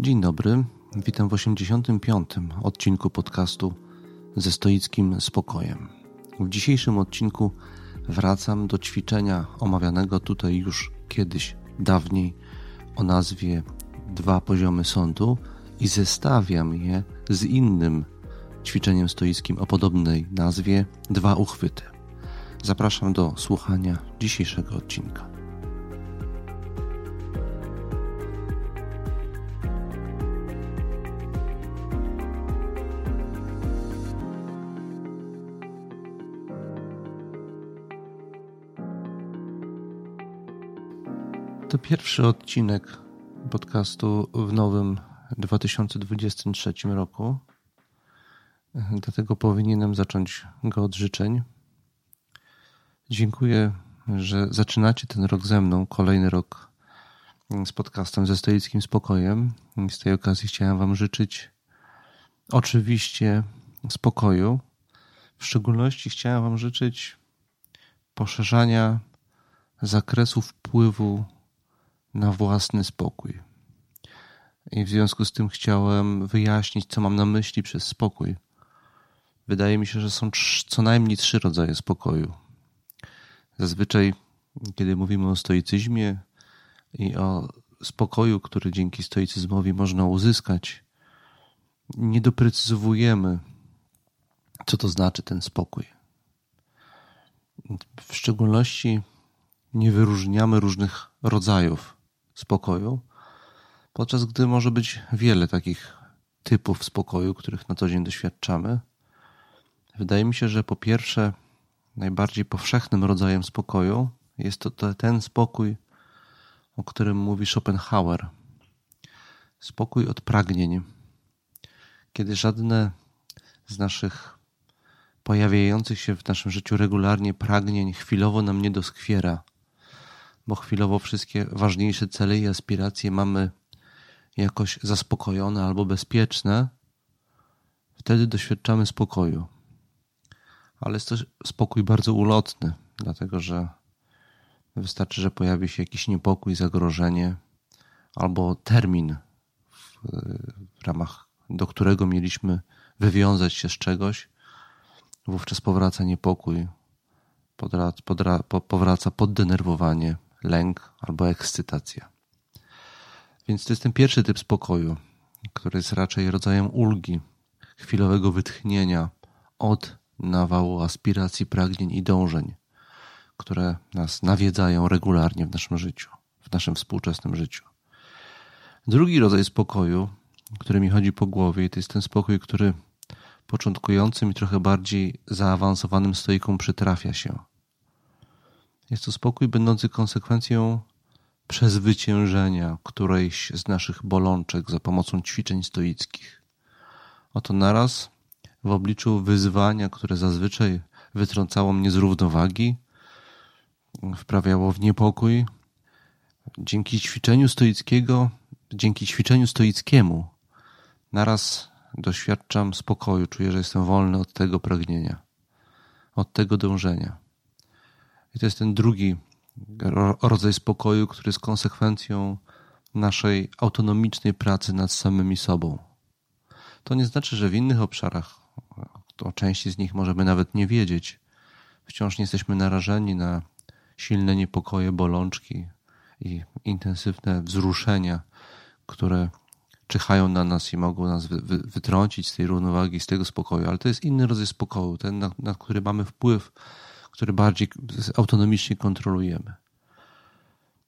Dzień dobry, witam w 85. odcinku podcastu ze stoickim spokojem. W dzisiejszym odcinku wracam do ćwiczenia omawianego tutaj już kiedyś, dawniej o nazwie Dwa poziomy sądu i zestawiam je z innym ćwiczeniem stoickim o podobnej nazwie Dwa uchwyty. Zapraszam do słuchania dzisiejszego odcinka. To pierwszy odcinek podcastu w nowym 2023 roku. Dlatego powinienem zacząć go od życzeń. Dziękuję, że zaczynacie ten rok ze mną, kolejny rok z podcastem ze stoickim spokojem. I z tej okazji chciałem Wam życzyć oczywiście spokoju. W szczególności chciałem Wam życzyć poszerzania zakresu wpływu na własny spokój. I w związku z tym chciałem wyjaśnić, co mam na myśli przez spokój. Wydaje mi się, że są co najmniej trzy rodzaje spokoju. Zazwyczaj, kiedy mówimy o stoicyzmie i o spokoju, który dzięki stoicyzmowi można uzyskać, nie doprecyzowujemy, co to znaczy ten spokój. W szczególności nie wyróżniamy różnych rodzajów spokoju, podczas gdy może być wiele takich typów spokoju, których na co dzień doświadczamy. Wydaje mi się, że po pierwsze, najbardziej powszechnym rodzajem spokoju jest to ten spokój, o którym mówi Schopenhauer. Spokój od pragnień, kiedy żadne z naszych pojawiających się w naszym życiu regularnie pragnień chwilowo nam nie doskwiera bo chwilowo wszystkie ważniejsze cele i aspiracje mamy jakoś zaspokojone albo bezpieczne, wtedy doświadczamy spokoju. Ale jest to spokój bardzo ulotny, dlatego że wystarczy, że pojawi się jakiś niepokój, zagrożenie albo termin, w, w ramach do którego mieliśmy wywiązać się z czegoś, wówczas powraca niepokój, podra, podra, powraca poddenerwowanie, lęk albo ekscytacja. Więc to jest ten pierwszy typ spokoju, który jest raczej rodzajem ulgi, chwilowego wytchnienia od nawału aspiracji, pragnień i dążeń, które nas nawiedzają regularnie w naszym życiu, w naszym współczesnym życiu. Drugi rodzaj spokoju, który mi chodzi po głowie, to jest ten spokój, który początkującym i trochę bardziej zaawansowanym stoikom przytrafia się. Jest to spokój będący konsekwencją przezwyciężenia którejś z naszych bolączek za pomocą ćwiczeń stoickich. Oto naraz w obliczu wyzwania, które zazwyczaj wytrącało mnie z równowagi, wprawiało w niepokój, dzięki ćwiczeniu stoickiego, dzięki ćwiczeniu stoickiemu, naraz doświadczam spokoju, czuję, że jestem wolny od tego pragnienia, od tego dążenia. I to jest ten drugi rodzaj spokoju, który jest konsekwencją naszej autonomicznej pracy nad samymi sobą. To nie znaczy, że w innych obszarach, o części z nich możemy nawet nie wiedzieć, wciąż nie jesteśmy narażeni na silne niepokoje, bolączki i intensywne wzruszenia, które czyhają na nas i mogą nas wytrącić z tej równowagi, z tego spokoju. Ale to jest inny rodzaj spokoju, ten, na, na który mamy wpływ który bardziej autonomicznie kontrolujemy.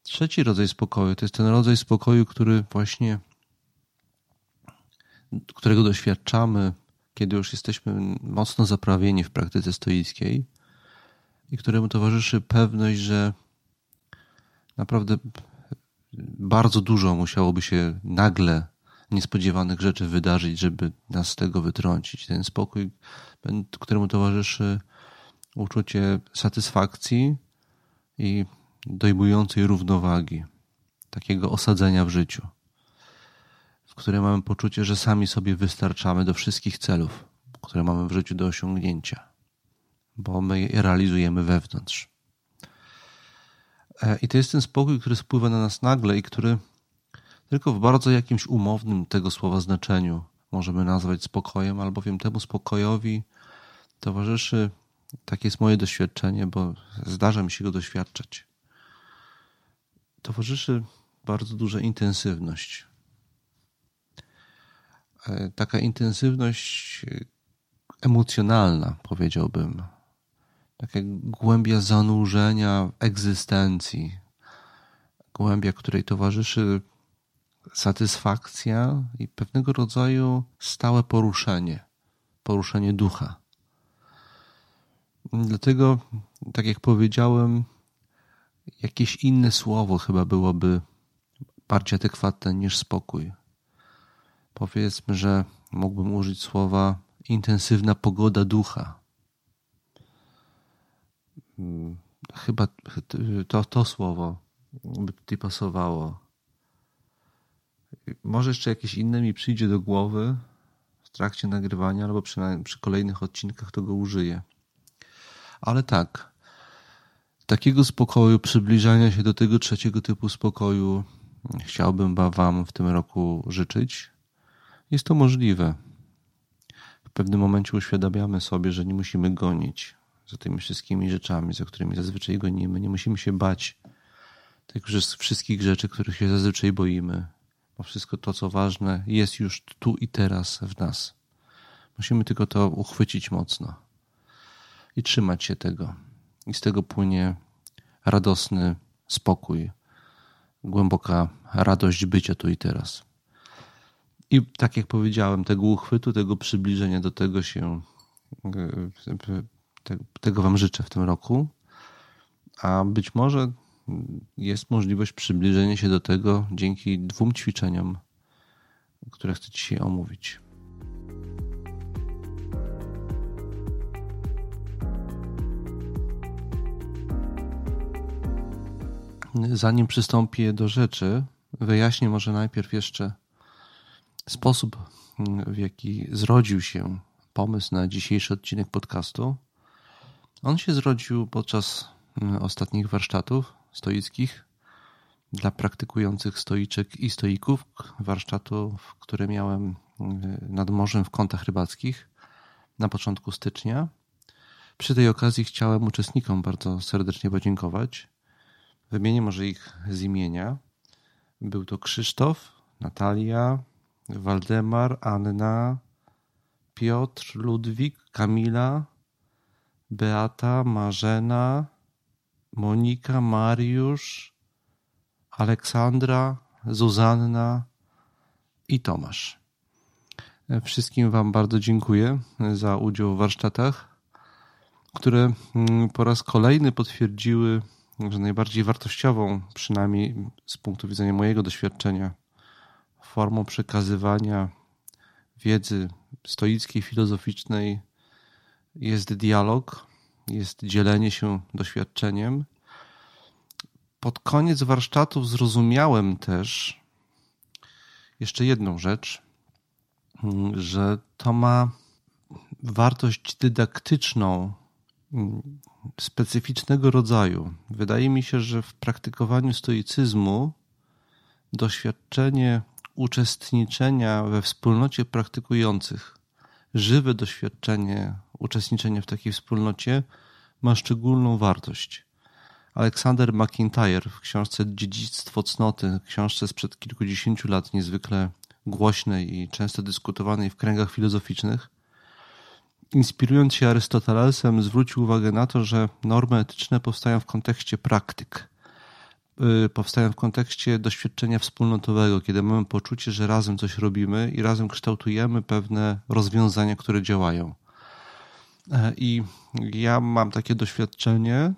Trzeci rodzaj spokoju to jest ten rodzaj spokoju, który właśnie, którego doświadczamy, kiedy już jesteśmy mocno zaprawieni w praktyce stoickiej i któremu towarzyszy pewność, że naprawdę bardzo dużo musiałoby się nagle niespodziewanych rzeczy wydarzyć, żeby nas z tego wytrącić. Ten spokój, któremu towarzyszy uczucie satysfakcji i dojmującej równowagi, takiego osadzenia w życiu, w którym mamy poczucie, że sami sobie wystarczamy do wszystkich celów, które mamy w życiu do osiągnięcia, bo my je realizujemy wewnątrz. E, I to jest ten spokój, który spływa na nas nagle i który tylko w bardzo jakimś umownym tego słowa znaczeniu możemy nazwać spokojem, albowiem temu spokojowi towarzyszy, takie jest moje doświadczenie, bo zdarza mi się go doświadczać, towarzyszy bardzo duża intensywność. E, taka intensywność e, emocjonalna, powiedziałbym. Taka głębia zanurzenia w egzystencji. Głębia, której towarzyszy satysfakcja i pewnego rodzaju stałe poruszenie, poruszenie ducha. Dlatego, tak jak powiedziałem, jakieś inne słowo chyba byłoby bardziej adekwatne niż spokój. Powiedzmy, że mógłbym użyć słowa intensywna pogoda ducha. Chyba to, to słowo by tutaj pasowało. Może jeszcze jakieś inne mi przyjdzie do głowy w trakcie nagrywania, albo przy, przy kolejnych odcinkach to go użyję. Ale tak, takiego spokoju, przybliżania się do tego trzeciego typu spokoju chciałbym Wam w tym roku życzyć. Jest to możliwe. W pewnym momencie uświadamiamy sobie, że nie musimy gonić za tymi wszystkimi rzeczami, za którymi zazwyczaj gonimy. Nie musimy się bać tych wszystkich rzeczy, których się zazwyczaj boimy bo wszystko to, co ważne, jest już tu i teraz w nas. Musimy tylko to uchwycić mocno i trzymać się tego. I z tego płynie radosny spokój, głęboka radość bycia tu i teraz. I tak jak powiedziałem, tego uchwytu, tego przybliżenia do tego się, tego Wam życzę w tym roku. A być może jest możliwość przybliżenia się do tego dzięki dwóm ćwiczeniom, które chcę dzisiaj omówić. Zanim przystąpię do rzeczy, wyjaśnię może najpierw jeszcze sposób, w jaki zrodził się pomysł na dzisiejszy odcinek podcastu. On się zrodził podczas ostatnich warsztatów stoickich dla praktykujących stoiczek i stoików, warsztatów, które miałem y, nad morzem w kątach rybackich na początku stycznia. Przy tej okazji chciałem uczestnikom bardzo serdecznie podziękować. Wymienię może ich z imienia. Był to Krzysztof, Natalia, Waldemar, Anna, Piotr, Ludwik, Kamila, Beata, Marzena, Monika, Mariusz, Aleksandra, Zuzanna i Tomasz. Wszystkim Wam bardzo dziękuję za udział w warsztatach, które mm, po raz kolejny potwierdziły, że najbardziej wartościową, przynajmniej z punktu widzenia mojego doświadczenia, formą przekazywania wiedzy stoickiej, filozoficznej jest dialog, jest dzielenie się doświadczeniem. Pod koniec warsztatów zrozumiałem też jeszcze jedną rzecz, że to ma wartość dydaktyczną specyficznego rodzaju. Wydaje mi się, że w praktykowaniu stoicyzmu doświadczenie uczestniczenia we wspólnocie praktykujących, żywe doświadczenie uczestniczenie w takiej wspólnocie ma szczególną wartość. Aleksander McIntyre w książce Dziedzictwo cnoty, książce sprzed kilkudziesięciu lat, niezwykle głośnej i często dyskutowanej w kręgach filozoficznych, inspirując się Arystotelesem, zwrócił uwagę na to, że normy etyczne powstają w kontekście praktyk. Y, powstają w kontekście doświadczenia wspólnotowego, kiedy mamy poczucie, że razem coś robimy i razem kształtujemy pewne rozwiązania, które działają. E, I ja mam takie doświadczenie,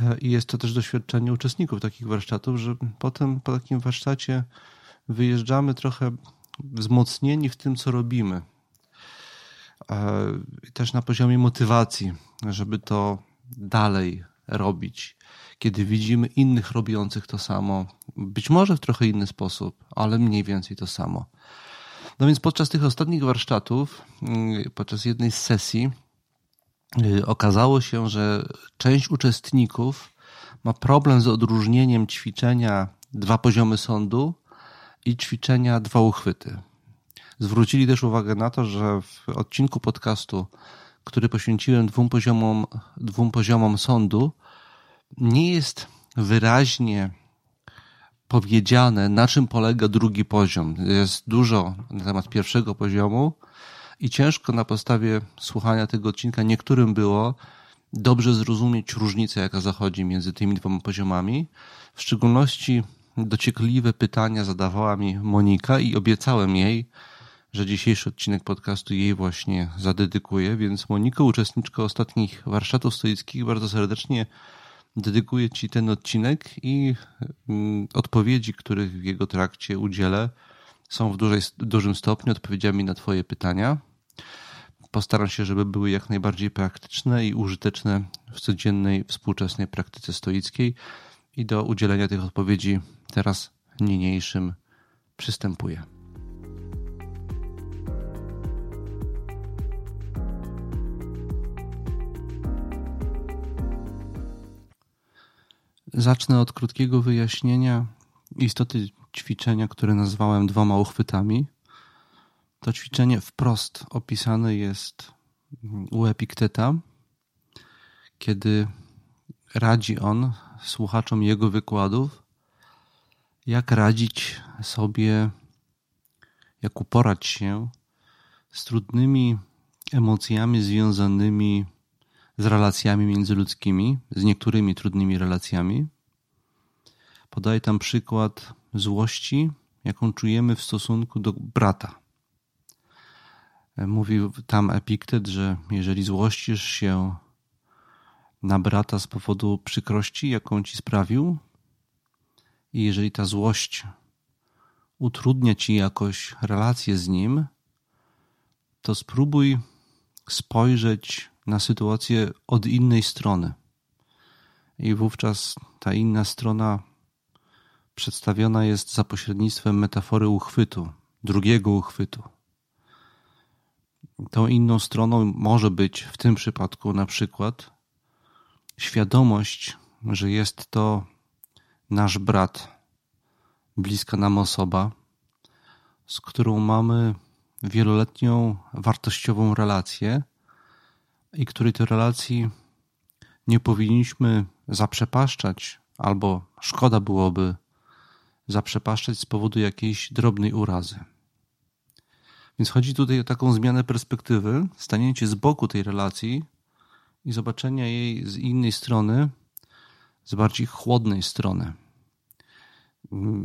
e, i jest to też doświadczenie uczestników takich warsztatów, że potem po takim warsztacie wyjeżdżamy trochę wzmocnieni w tym, co robimy. E, też na poziomie motywacji, żeby to dalej robić. Kiedy widzimy innych robiących to samo, być może w trochę inny sposób, ale mniej więcej to samo. No więc podczas tych ostatnich warsztatów, y, podczas jednej z sesji, y, okazało się, że część uczestników ma problem z odróżnieniem ćwiczenia dwa poziomy sądu i ćwiczenia dwa uchwyty. Zwrócili też uwagę na to, że w odcinku podcastu, który poświęciłem dwóm poziomom, dwóm poziomom sądu, nie jest wyraźnie powiedziane, na czym polega drugi poziom. Jest dużo na temat pierwszego poziomu i ciężko na podstawie słuchania tego odcinka niektórym było dobrze zrozumieć różnicę, jaka zachodzi między tymi dwoma poziomami. W szczególności dociekliwe pytania zadawała mi Monika i obiecałem jej, że dzisiejszy odcinek podcastu jej właśnie zadedykuję, więc Moniko, uczestniczko ostatnich warsztatów stoickich, bardzo serdecznie dedykuję Ci ten odcinek i mm, odpowiedzi, których w jego trakcie udzielę, są w dużej, dużym stopniu odpowiedziami na Twoje pytania. Postaram się, żeby były jak najbardziej praktyczne i użyteczne w codziennej, współczesnej praktyce stoickiej i do udzielenia tych odpowiedzi teraz niniejszym przystępuję. Zacznę od krótkiego wyjaśnienia istoty ćwiczenia, które nazwałem dwoma uchwytami. To ćwiczenie wprost opisane jest u Epikteta, kiedy radzi on słuchaczom jego wykładów, jak radzić sobie, jak uporać się z trudnymi emocjami związanymi z relacjami międzyludzkimi, z niektórymi trudnymi relacjami. Podaję tam przykład złości, jaką czujemy w stosunku do brata. Mówił tam Epiktet, że jeżeli złościsz się na brata z powodu przykrości, jaką ci sprawił, i jeżeli ta złość utrudnia ci jakoś relację z nim, to spróbuj spojrzeć na sytuację od innej strony. I wówczas ta inna strona przedstawiona jest za pośrednictwem metafory uchwytu, drugiego uchwytu. Tą inną stroną może być w tym przypadku na przykład świadomość, że jest to nasz brat, bliska nam osoba, z którą mamy wieloletnią wartościową relację i której tej relacji nie powinniśmy zaprzepaszczać, albo szkoda byłoby zaprzepaszczać z powodu jakiejś drobnej urazy. Więc chodzi tutaj o taką zmianę perspektywy, stanięcie z boku tej relacji i zobaczenia jej z innej strony, z bardziej chłodnej strony.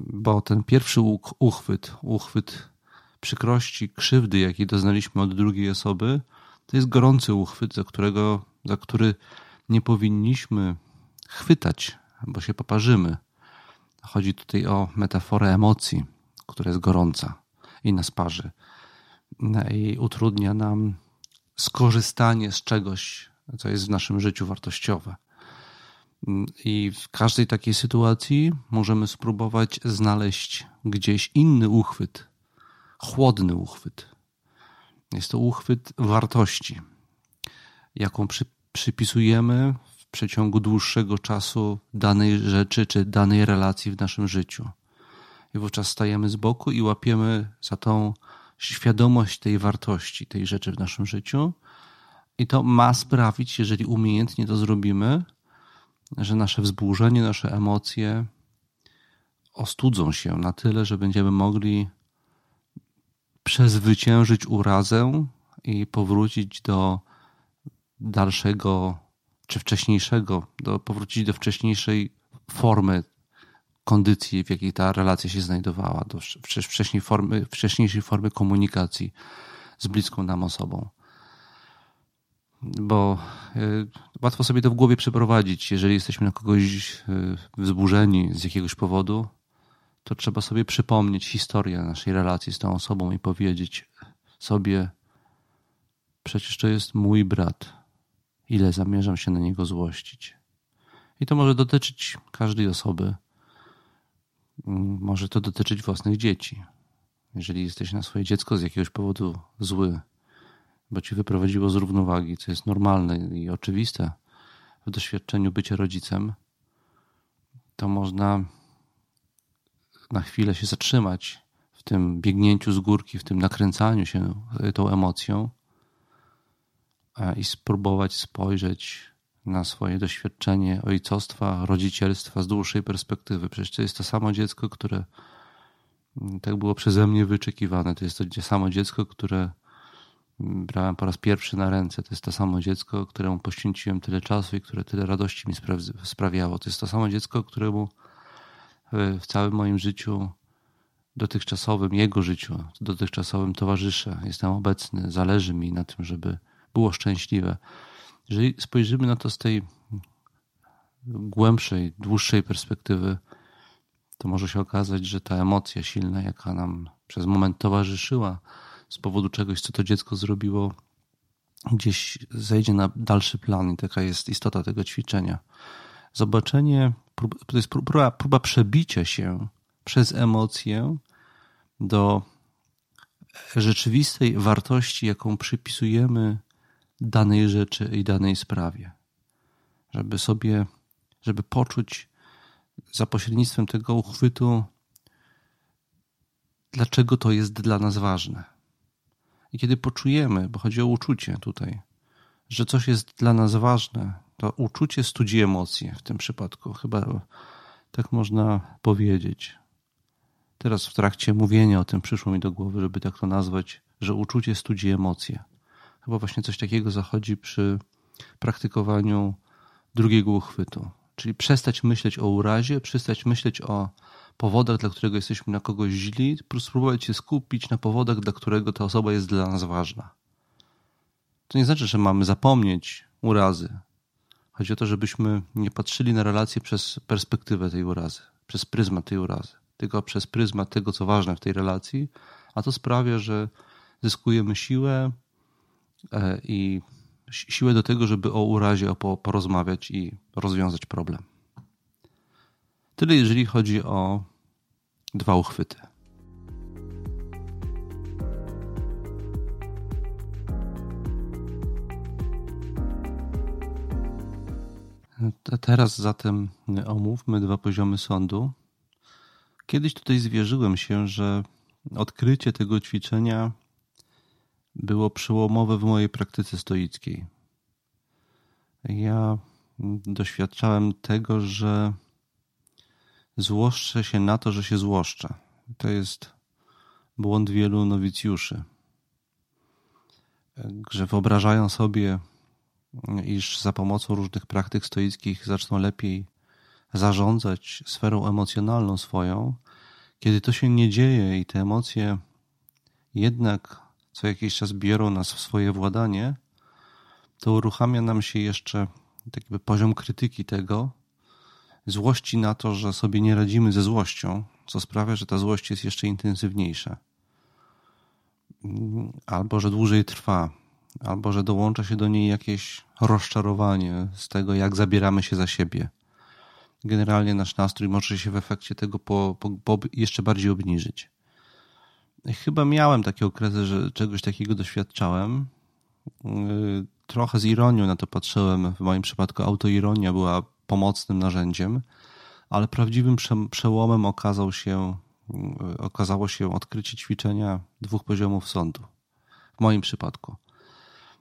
Bo ten pierwszy uchwyt, uchwyt przykrości, krzywdy, jakiej doznaliśmy od drugiej osoby, to jest gorący uchwyt, za, którego, za który nie powinniśmy chwytać, bo się poparzymy. Chodzi tutaj o metaforę emocji, która jest gorąca i nas parzy i utrudnia nam skorzystanie z czegoś, co jest w naszym życiu wartościowe. I w każdej takiej sytuacji możemy spróbować znaleźć gdzieś inny uchwyt, chłodny uchwyt, jest to uchwyt wartości, jaką przy, przypisujemy w przeciągu dłuższego czasu danej rzeczy czy danej relacji w naszym życiu. I wówczas stajemy z boku i łapiemy za tą świadomość tej wartości, tej rzeczy w naszym życiu. I to ma sprawić, jeżeli umiejętnie to zrobimy, że nasze wzburzenie, nasze emocje ostudzą się na tyle, że będziemy mogli przezwyciężyć urazę i powrócić do dalszego czy wcześniejszego, do, powrócić do wcześniejszej formy kondycji, w jakiej ta relacja się znajdowała, do wcześniej formy, wcześniejszej formy komunikacji z bliską nam osobą. Bo y, łatwo sobie to w głowie przeprowadzić, jeżeli jesteśmy na kogoś y, wzburzeni z jakiegoś powodu, to trzeba sobie przypomnieć historię naszej relacji z tą osobą i powiedzieć sobie: Przecież to jest mój brat. Ile zamierzam się na niego złościć. I to może dotyczyć każdej osoby. Może to dotyczyć własnych dzieci. Jeżeli jesteś na swoje dziecko z jakiegoś powodu zły, bo ci wyprowadziło z równowagi, co jest normalne i oczywiste w doświadczeniu bycia rodzicem, to można na chwilę się zatrzymać tym biegnięciu z górki, w tym nakręcaniu się tą emocją i spróbować spojrzeć na swoje doświadczenie ojcostwa, rodzicielstwa z dłuższej perspektywy. Przecież to jest to samo dziecko, które mm, tak było przeze mnie wyczekiwane. To jest to samo dziecko, które brałem po raz pierwszy na ręce. To jest to samo dziecko, któremu poświęciłem tyle czasu i które tyle radości mi sprawiało. To jest to samo dziecko, któremu w całym moim życiu dotychczasowym, jego życiu, dotychczasowym towarzyszę. Jestem obecny, zależy mi na tym, żeby było szczęśliwe. Jeżeli spojrzymy na to z tej głębszej, dłuższej perspektywy, to może się okazać, że ta emocja silna, jaka nam przez moment towarzyszyła, z powodu czegoś, co to dziecko zrobiło, gdzieś zejdzie na dalszy plan i taka jest istota tego ćwiczenia. Zobaczenie, to jest próba, próba przebicia się przez emocję do rzeczywistej wartości, jaką przypisujemy danej rzeczy i danej sprawie. Żeby sobie, żeby poczuć za pośrednictwem tego uchwytu, dlaczego to jest dla nas ważne. I kiedy poczujemy, bo chodzi o uczucie tutaj, że coś jest dla nas ważne, to uczucie studzi emocje w tym przypadku. Chyba tak można powiedzieć. Teraz w trakcie mówienia o tym przyszło mi do głowy, żeby tak to nazwać, że uczucie studzi emocje. Chyba właśnie coś takiego zachodzi przy praktykowaniu drugiego uchwytu. Czyli przestać myśleć o urazie, przestać myśleć o powodach, dla którego jesteśmy na kogoś źli, spróbować się skupić na powodach, dla którego ta osoba jest dla nas ważna. To nie znaczy, że mamy zapomnieć urazy. Chodzi o to, żebyśmy nie patrzyli na relacje przez perspektywę tej urazy, przez pryzmat tej urazy, tylko przez pryzmat tego, co ważne w tej relacji, a to sprawia, że zyskujemy siłę e, i siłę do tego, żeby o urazie porozmawiać i rozwiązać problem. Tyle jeżeli chodzi o dwa uchwyty. Teraz zatem omówmy dwa poziomy sądu. Kiedyś tutaj zwierzyłem się, że odkrycie tego ćwiczenia było przełomowe w mojej praktyce stoickiej. Ja doświadczałem tego, że złoszczę się na to, że się złoszczę. To jest błąd wielu nowicjuszy, że wyobrażają sobie, iż za pomocą różnych praktyk stoickich zaczną lepiej zarządzać sferą emocjonalną swoją. Kiedy to się nie dzieje i te emocje jednak co jakiś czas biorą nas w swoje władanie, to uruchamia nam się jeszcze taki poziom krytyki tego, złości na to, że sobie nie radzimy ze złością, co sprawia, że ta złość jest jeszcze intensywniejsza. Albo że dłużej trwa, albo że dołącza się do niej jakieś rozczarowanie z tego, jak zabieramy się za siebie. Generalnie nasz nastrój może się w efekcie tego po, po, po jeszcze bardziej obniżyć. Chyba miałem takie okresy, że czegoś takiego doświadczałem. Trochę z ironią na to patrzyłem. W moim przypadku autoironia była pomocnym narzędziem, ale prawdziwym przełomem okazał się, okazało się odkrycie ćwiczenia dwóch poziomów sądu. W moim przypadku.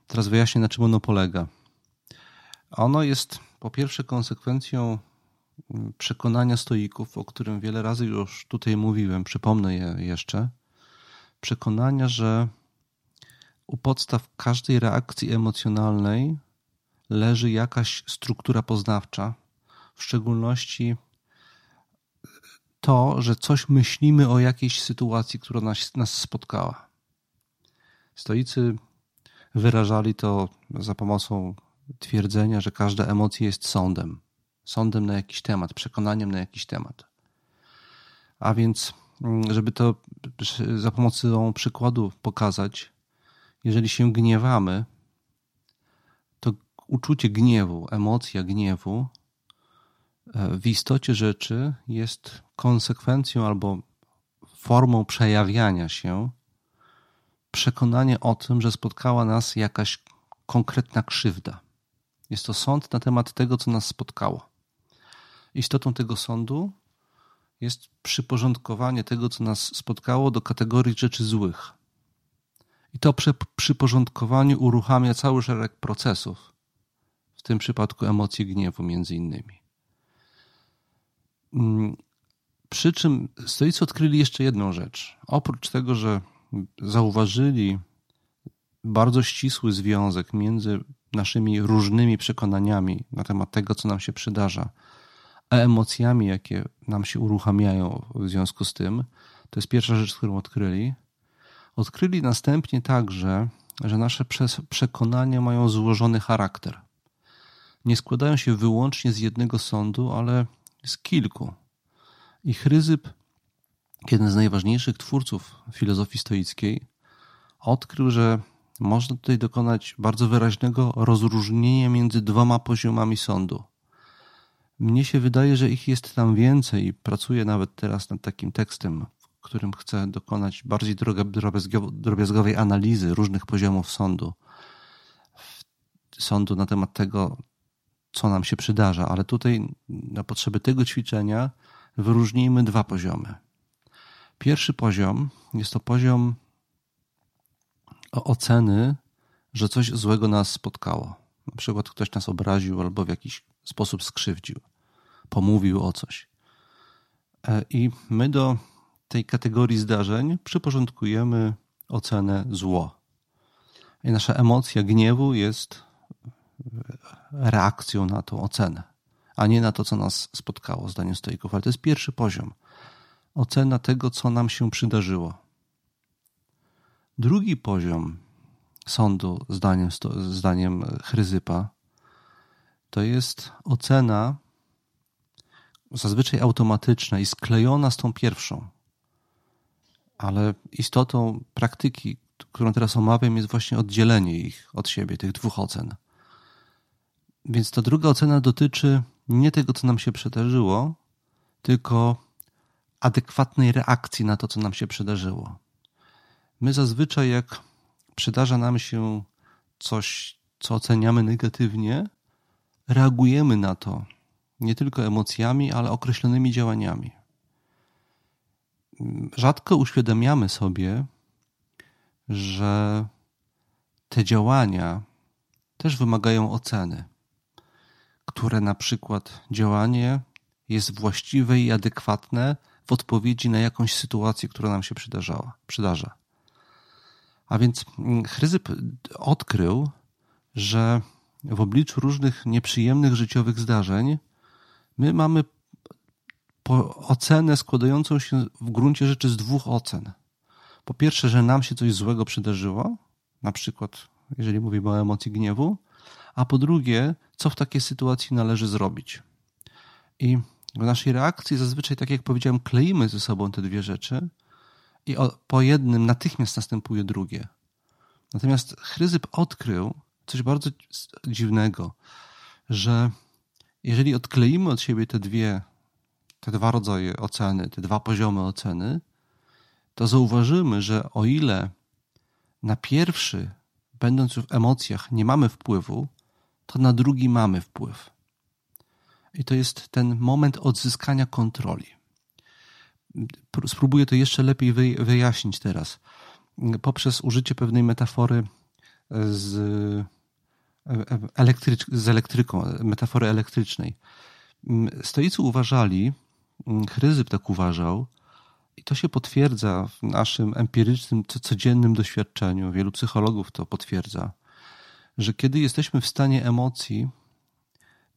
Teraz wyjaśnię, na czym ono polega. Ono jest po pierwsze konsekwencją przekonania stoików, o którym wiele razy już tutaj mówiłem, przypomnę je jeszcze. Przekonania, że u podstaw każdej reakcji emocjonalnej leży jakaś struktura poznawcza, w szczególności to, że coś myślimy o jakiejś sytuacji, która nas, nas spotkała. Stoicy wyrażali to za pomocą twierdzenia, że każda emocja jest sądem. Sądem na jakiś temat, przekonaniem na jakiś temat. A więc, żeby to za pomocą przykładu pokazać, jeżeli się gniewamy, uczucie gniewu, emocja gniewu e, w istocie rzeczy jest konsekwencją albo formą przejawiania się przekonanie o tym, że spotkała nas jakaś konkretna krzywda. Jest to sąd na temat tego, co nas spotkało. Istotą tego sądu jest przyporządkowanie tego, co nas spotkało, do kategorii rzeczy złych. I to przyporządkowanie uruchamia cały szereg procesów, w tym przypadku emocji gniewu, między innymi. Mm, przy czym stoicy odkryli jeszcze jedną rzecz. Oprócz tego, że zauważyli bardzo ścisły związek między naszymi różnymi przekonaniami na temat tego, co nam się przydarza, a emocjami, jakie nam się uruchamiają w związku z tym, to jest pierwsza rzecz, którą odkryli. Odkryli następnie także, że nasze przekonania mają złożony charakter. Nie składają się wyłącznie z jednego sądu, ale z kilku. I Chryzyp, jeden z najważniejszych twórców filozofii stoickiej, odkrył, że można tutaj dokonać bardzo wyraźnego rozróżnienia między dwoma poziomami sądu. Mnie się wydaje, że ich jest tam więcej i pracuję nawet teraz nad takim tekstem, w którym chcę dokonać bardziej drobiazgowej analizy różnych poziomów sądu. Sądu na temat tego, co nam się przydarza, ale tutaj na potrzeby tego ćwiczenia wyróżnijmy dwa poziomy. Pierwszy poziom jest to poziom oceny, że coś złego nas spotkało. Na przykład ktoś nas obraził albo w jakiś sposób skrzywdził, pomówił o coś. E, I my do tej kategorii zdarzeń przyporządkujemy ocenę zło. I nasza emocja gniewu jest reakcją na tą ocenę, a nie na to, co nas spotkało, zdaniem stoików. Ale to jest pierwszy poziom. Ocena tego, co nam się przydarzyło. Drugi poziom sądu, zdaniem, zdaniem Chryzypa, to jest ocena zazwyczaj automatyczna i sklejona z tą pierwszą. Ale istotą praktyki, którą teraz omawiam, jest właśnie oddzielenie ich od siebie, tych dwóch ocen. Więc ta druga ocena dotyczy nie tego, co nam się przydarzyło, tylko adekwatnej reakcji na to, co nam się przydarzyło. My zazwyczaj, jak przydarza nam się coś, co oceniamy negatywnie, reagujemy na to nie tylko emocjami, ale określonymi działaniami. Rzadko uświadamiamy sobie, że te działania też wymagają oceny, które na przykład działanie jest właściwe i adekwatne w odpowiedzi na jakąś sytuację, która nam się przydarzała, przydarza. A więc mm, Chryzyp odkrył, że w obliczu różnych nieprzyjemnych życiowych zdarzeń my mamy ocenę składającą się w gruncie rzeczy z dwóch ocen. Po pierwsze, że nam się coś złego przydarzyło, na przykład jeżeli mówimy o emocji gniewu, a po drugie, co w takiej sytuacji należy zrobić. I w naszej reakcji zazwyczaj, tak jak powiedziałem, kleimy ze sobą te dwie rzeczy, i po jednym natychmiast następuje drugie. Natomiast Chryzyp odkrył coś bardzo dziwnego, że jeżeli odkleimy od siebie te dwie, te dwa rodzaje oceny, te dwa poziomy oceny, to zauważymy, że o ile na pierwszy, będąc w emocjach, nie mamy wpływu, to na drugi mamy wpływ. I to jest ten moment odzyskania kontroli spróbuję to jeszcze lepiej wyjaśnić teraz. Poprzez użycie pewnej metafory z, elektrycz, z elektryką, metafory elektrycznej. Stoicy uważali, Chryzyp tak uważał, i to się potwierdza w naszym empirycznym, codziennym doświadczeniu, wielu psychologów to potwierdza, że kiedy jesteśmy w stanie emocji,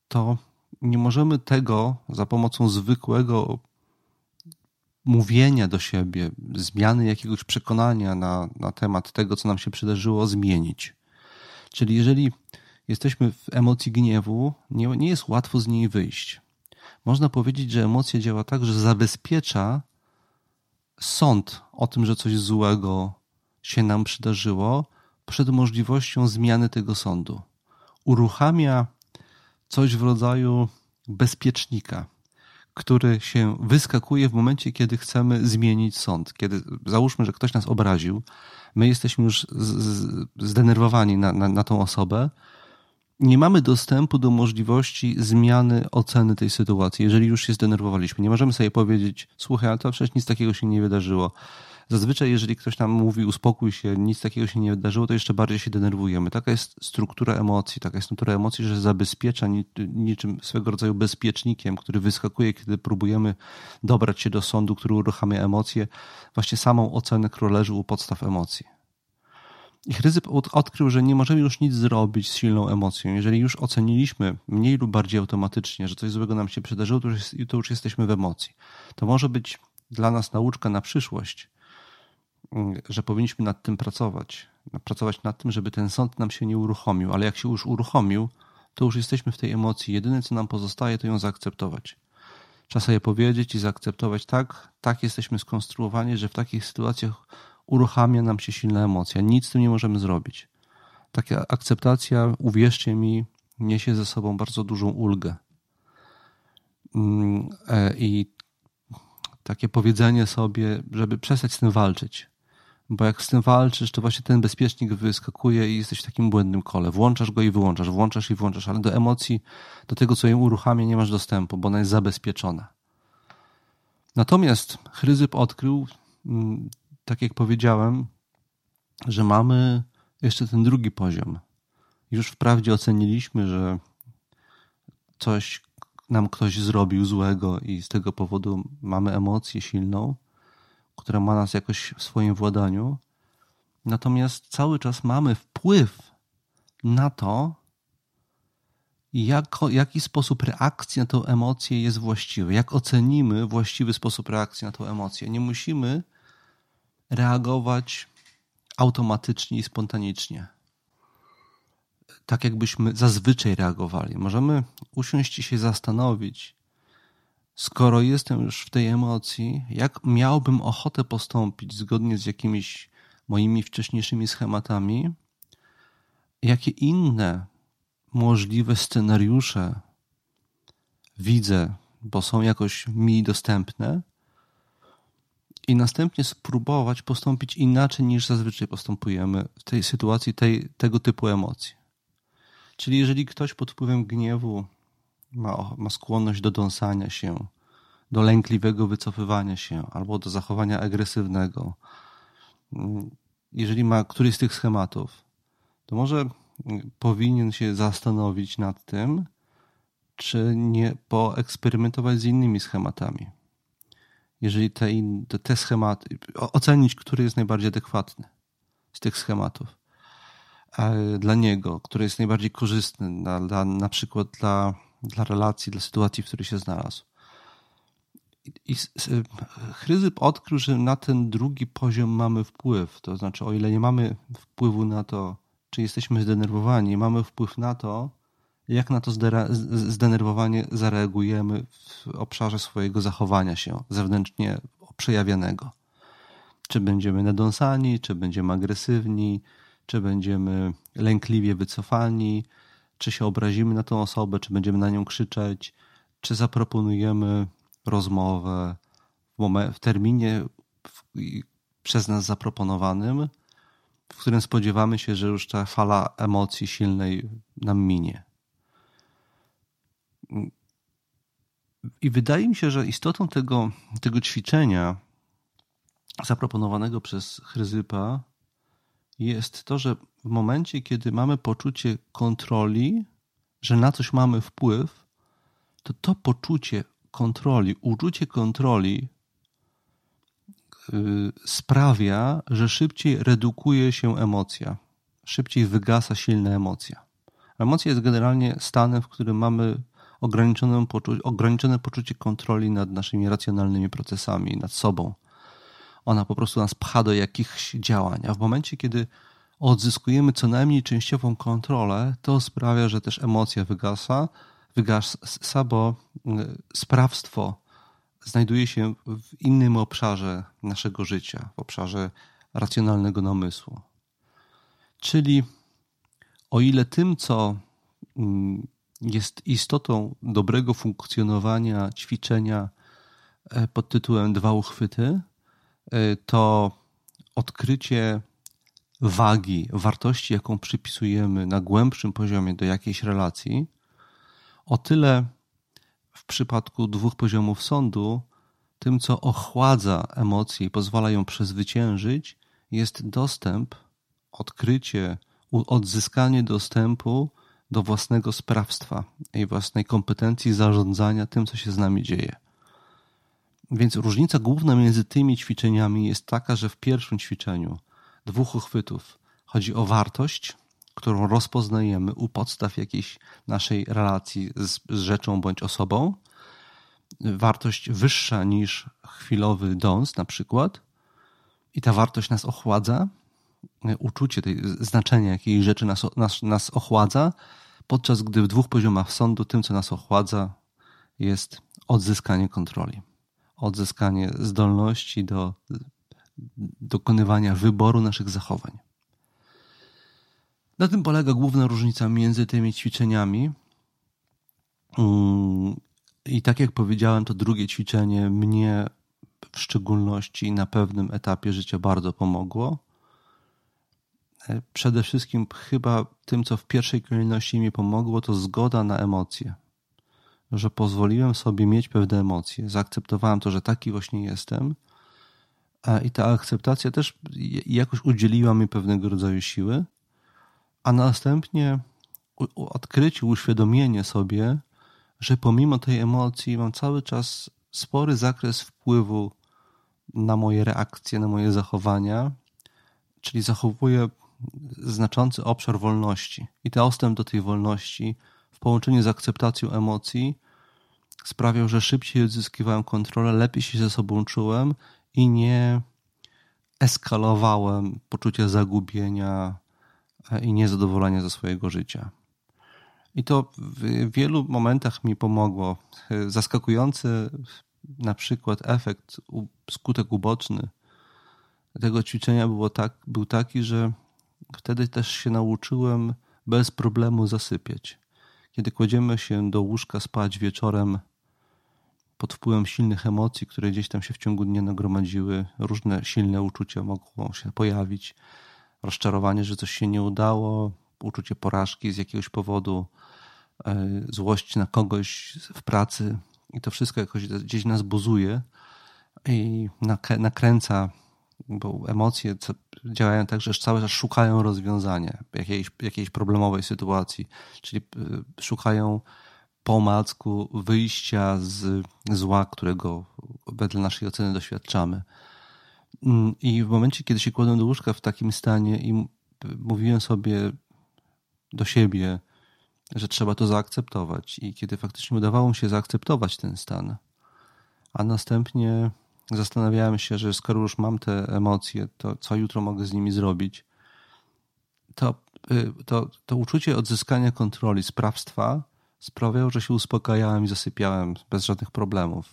to nie możemy tego za pomocą zwykłego mówienia do siebie, zmiany jakiegoś przekonania na, na temat tego, co nam się przydarzyło, zmienić. Czyli jeżeli jesteśmy w emocji gniewu, nie, nie jest łatwo z niej wyjść. Można powiedzieć, że emocja działa tak, że zabezpiecza sąd o tym, że coś złego się nam przydarzyło, przed możliwością zmiany tego sądu. Uruchamia coś w rodzaju bezpiecznika który się wyskakuje w momencie, kiedy chcemy zmienić sąd. Kiedy załóżmy, że ktoś nas obraził, my jesteśmy już zdenerwowani na, na, na tą osobę nie mamy dostępu do możliwości zmiany oceny tej sytuacji, jeżeli już się zdenerwowaliśmy. Nie możemy sobie powiedzieć, słuchaj, to przecież nic takiego się nie wydarzyło. Zazwyczaj, jeżeli ktoś nam mówi, uspokój się, nic takiego się nie wydarzyło, to jeszcze bardziej się denerwujemy. Taka jest struktura emocji, taka jest natura emocji, że zabezpiecza niczym swego rodzaju bezpiecznikiem, który wyskakuje, kiedy próbujemy dobrać się do sądu, który uruchamia emocje, właśnie samą ocenę, która leży u podstaw emocji. I Chryzyp odkrył, że nie możemy już nic zrobić z silną emocją. Jeżeli już oceniliśmy mniej lub bardziej automatycznie, że coś złego nam się przydarzyło, to już, to już jesteśmy w emocji. To może być dla nas nauczka na przyszłość, że powinniśmy nad tym pracować. Pracować nad tym, żeby ten sąd nam się nie uruchomił, ale jak się już uruchomił, to już jesteśmy w tej emocji. Jedyne, co nam pozostaje, to ją zaakceptować. Trzeba sobie powiedzieć i zaakceptować tak, tak jesteśmy skonstruowani, że w takich sytuacjach uruchamia nam się silna emocja. Nic z tym nie możemy zrobić. Taka akceptacja, uwierzcie mi, niesie ze sobą bardzo dużą ulgę. Mm, e, I takie powiedzenie sobie, żeby przestać z tym walczyć. Bo jak z tym walczysz, to właśnie ten bezpiecznik wyskakuje i jesteś w takim błędnym kole. Włączasz go i wyłączasz, włączasz i włączasz, ale do emocji, do tego, co ją uruchamia, nie masz dostępu, bo ona jest zabezpieczona. Natomiast Chryzyp odkrył mm, tak jak powiedziałem, że mamy jeszcze ten drugi poziom. Już wprawdzie oceniliśmy, że coś nam ktoś zrobił złego i z tego powodu mamy emocję silną, która ma nas jakoś w swoim władaniu. Natomiast cały czas mamy wpływ na to, jaki sposób reakcji na tę emocję jest właściwy, jak ocenimy właściwy sposób reakcji na tę emocję. Nie musimy reagować automatycznie i spontanicznie. Tak jakbyśmy zazwyczaj reagowali. Możemy usiąść i się zastanowić, skoro jestem już w tej emocji, jak miałbym ochotę postąpić zgodnie z jakimiś moimi wcześniejszymi schematami, jakie inne możliwe scenariusze widzę, bo są jakoś mi dostępne, i następnie spróbować postąpić inaczej niż zazwyczaj postępujemy w tej sytuacji tej, tego typu emocji. Czyli jeżeli ktoś pod wpływem gniewu ma, ma skłonność do dąsania się, do lękliwego wycofywania się albo do zachowania agresywnego, jeżeli ma któryś z tych schematów, to może powinien się zastanowić nad tym, czy nie poeksperymentować z innymi schematami. Jeżeli te, te, schematy, ocenić, który jest najbardziej adekwatny z tych schematów. Dla niego, który jest najbardziej korzystny dla, dla, na przykład dla, dla relacji, dla sytuacji, w której się znalazł. I Chryzyp odkrył, że na ten drugi poziom mamy wpływ. To znaczy, o ile nie mamy wpływu na to, czy jesteśmy zdenerwowani, mamy wpływ na to, jak na to zdenerwowanie zareagujemy w obszarze swojego zachowania się zewnętrznie przejawianego. Czy będziemy nadąsani, czy będziemy agresywni, czy będziemy lękliwie wycofani, czy się obrazimy na tą osobę, czy będziemy na nią krzyczeć, czy zaproponujemy rozmowę w, terminie przez nas zaproponowanym, w którym spodziewamy się, że już ta fala emocji silnej nam minie. I wydaje mi się, że istotą tego, tego ćwiczenia zaproponowanego przez Chryzypa jest to, że w momencie, kiedy mamy poczucie kontroli, że na coś mamy wpływ, to to poczucie kontroli, uczucie kontroli yy, sprawia, że szybciej redukuje się emocja, szybciej wygasa silna emocja. Emocja jest generalnie stanem, w którym mamy ograniczone, ograniczone poczucie kontroli nad naszymi racjonalnymi procesami, nad sobą. Ona po prostu nas pcha do jakichś działań, a w momencie, kiedy odzyskujemy co najmniej częściową kontrolę, to sprawia, że też emocja wygasa, wygasa, bo y, sprawstwo znajduje się w innym obszarze naszego życia, w obszarze racjonalnego namysłu. Czyli o ile tym, co mm, jest istotą dobrego funkcjonowania ćwiczenia e, pod tytułem Dwa uchwyty, to odkrycie wagi, wartości, jaką przypisujemy na głębszym poziomie do jakiejś relacji, o tyle w przypadku dwóch poziomów sądu, tym, co ochładza emocje i pozwala ją przezwyciężyć, jest dostęp, odkrycie, odzyskanie dostępu do własnego sprawstwa i własnej kompetencji zarządzania tym, co się z nami dzieje. Więc różnica główna między tymi ćwiczeniami jest taka, że w pierwszym ćwiczeniu dwóch uchwytów chodzi o wartość, którą rozpoznajemy u podstaw jakiejś naszej relacji z, z rzeczą bądź osobą. Wartość wyższa niż chwilowy dąs, na przykład, i ta wartość nas ochładza, uczucie tej znaczenia jakiejś rzeczy nas, nas, nas ochładza, podczas gdy w dwóch poziomach sądu tym, co nas ochładza, jest odzyskanie kontroli, odzyskanie zdolności do dokonywania wyboru naszych zachowań. Na tym polega główna różnica między tymi ćwiczeniami. Mm, I tak jak powiedziałem, to drugie ćwiczenie mnie w szczególności na pewnym etapie życia bardzo pomogło. E, przede wszystkim chyba tym, co w pierwszej kolejności mi pomogło, to zgoda na emocje. Że pozwoliłem sobie mieć pewne emocje, zaakceptowałem to, że taki właśnie jestem. I ta akceptacja też jakoś udzieliła mi pewnego rodzaju siły, a następnie odkrycie, uświadomienie sobie, że pomimo tej emocji mam cały czas spory zakres wpływu na moje reakcje, na moje zachowania, czyli zachowuję znaczący obszar wolności. I dostęp do tej wolności w połączeniu z akceptacją emocji sprawiał, że szybciej odzyskiwałem kontrolę, lepiej się ze sobą czułem i nie eskalowałem poczucia zagubienia e, i niezadowolenia ze swojego życia. I to w wielu momentach mi pomogło. Zaskakujący na przykład efekt, skutek uboczny tego ćwiczenia było tak, był taki, że wtedy też się nauczyłem bez problemu zasypiać. Kiedy kładziemy się do łóżka spać wieczorem pod wpływem silnych emocji, które gdzieś tam się w ciągu dnia nagromadziły, różne silne uczucia mogą się pojawić. Rozczarowanie, że coś się nie udało, uczucie porażki z jakiegoś powodu, e, złość na kogoś w pracy i to wszystko jakoś gdzieś nas buzuje i nakręca, bo emocje działają tak, że cały czas szukają rozwiązania jakiejś, jakiejś problemowej sytuacji, czyli e, szukają po omacku wyjścia z zła, którego wedle naszej oceny doświadczamy. Mm, I w momencie, kiedy się kładłem do łóżka w takim stanie i mówiłem sobie do siebie, że trzeba to zaakceptować, i kiedy faktycznie udawało mi się zaakceptować ten stan, a następnie zastanawiałem się, że skoro już mam te emocje, to co jutro mogę z nimi zrobić, to, y, to, to uczucie odzyskania kontroli, sprawstwa sprawiał, że się uspokajałem i zasypiałem bez żadnych problemów.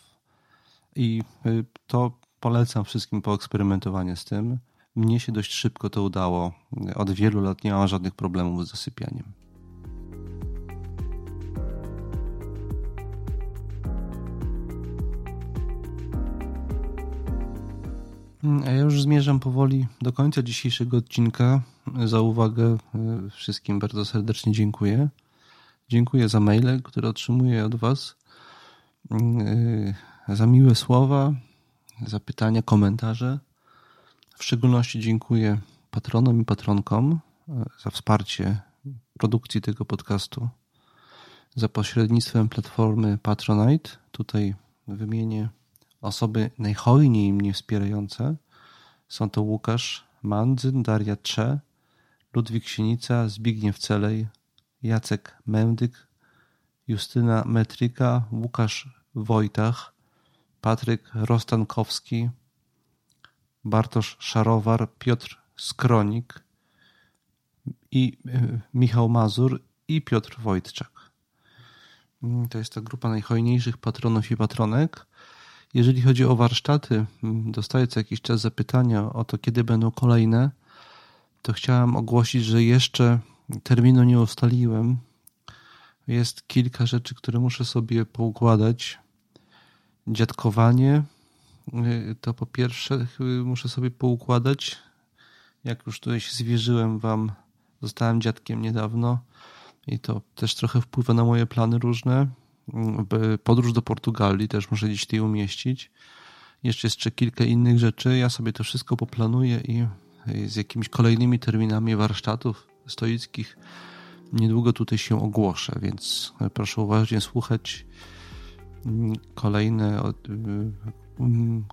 I y, to polecam wszystkim poeksperymentowanie z tym. Mnie się dość szybko to udało. Od wielu lat nie mam żadnych problemów z zasypianiem. Ja już zmierzam powoli do końca dzisiejszego odcinka. Za uwagę y, wszystkim bardzo serdecznie dziękuję. Dziękuję za maile, które otrzymuję od Was, yy, za miłe słowa, za pytania, komentarze. W szczególności dziękuję patronom i patronkom yy, za wsparcie produkcji tego podcastu. Za pośrednictwem platformy Patronite, tutaj wymienię osoby najhojniej mnie wspierające. Są to Łukasz Mandzyn, Daria Cze, Ludwik Sienica, Zbigniew Celej, Jacek Mędyk, Justyna Metryka, Łukasz Wojtach, Patryk Rostankowski, Bartosz Szarowar, Piotr Skronik i e, Michał Mazur i Piotr Wojtczak. Mm, to jest ta grupa najhojniejszych patronów i patronek. Jeżeli chodzi o warsztaty, mm, dostaję co jakiś czas zapytania o to, kiedy będą kolejne, to chciałem ogłosić, że jeszcze terminu nie ustaliłem. Jest kilka rzeczy, które muszę sobie poukładać. Dziadkowanie to po pierwsze muszę sobie poukładać. Jak już tutaj się zwierzyłem wam, zostałem dziadkiem niedawno i to też trochę wpływa na moje plany różne. Podróż do Portugalii też muszę gdzieś tutaj umieścić. Jeszcze jeszcze kilka innych rzeczy. Ja sobie to wszystko poplanuję i z jakimiś kolejnymi terminami warsztatów stoickich niedługo tutaj się ogłoszę, więc proszę uważnie słuchać kolejne,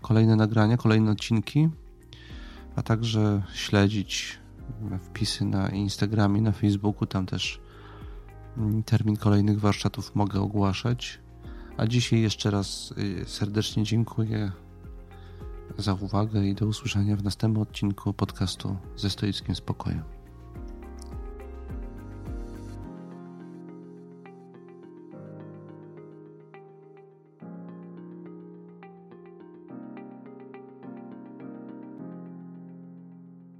kolejne nagrania, kolejne odcinki, a także śledzić wpisy na Instagramie, na Facebooku, tam też termin kolejnych warsztatów mogę ogłaszać. A dzisiaj jeszcze raz y, serdecznie dziękuję za uwagę i do usłyszenia w następnym odcinku podcastu ze stoickim spokojem.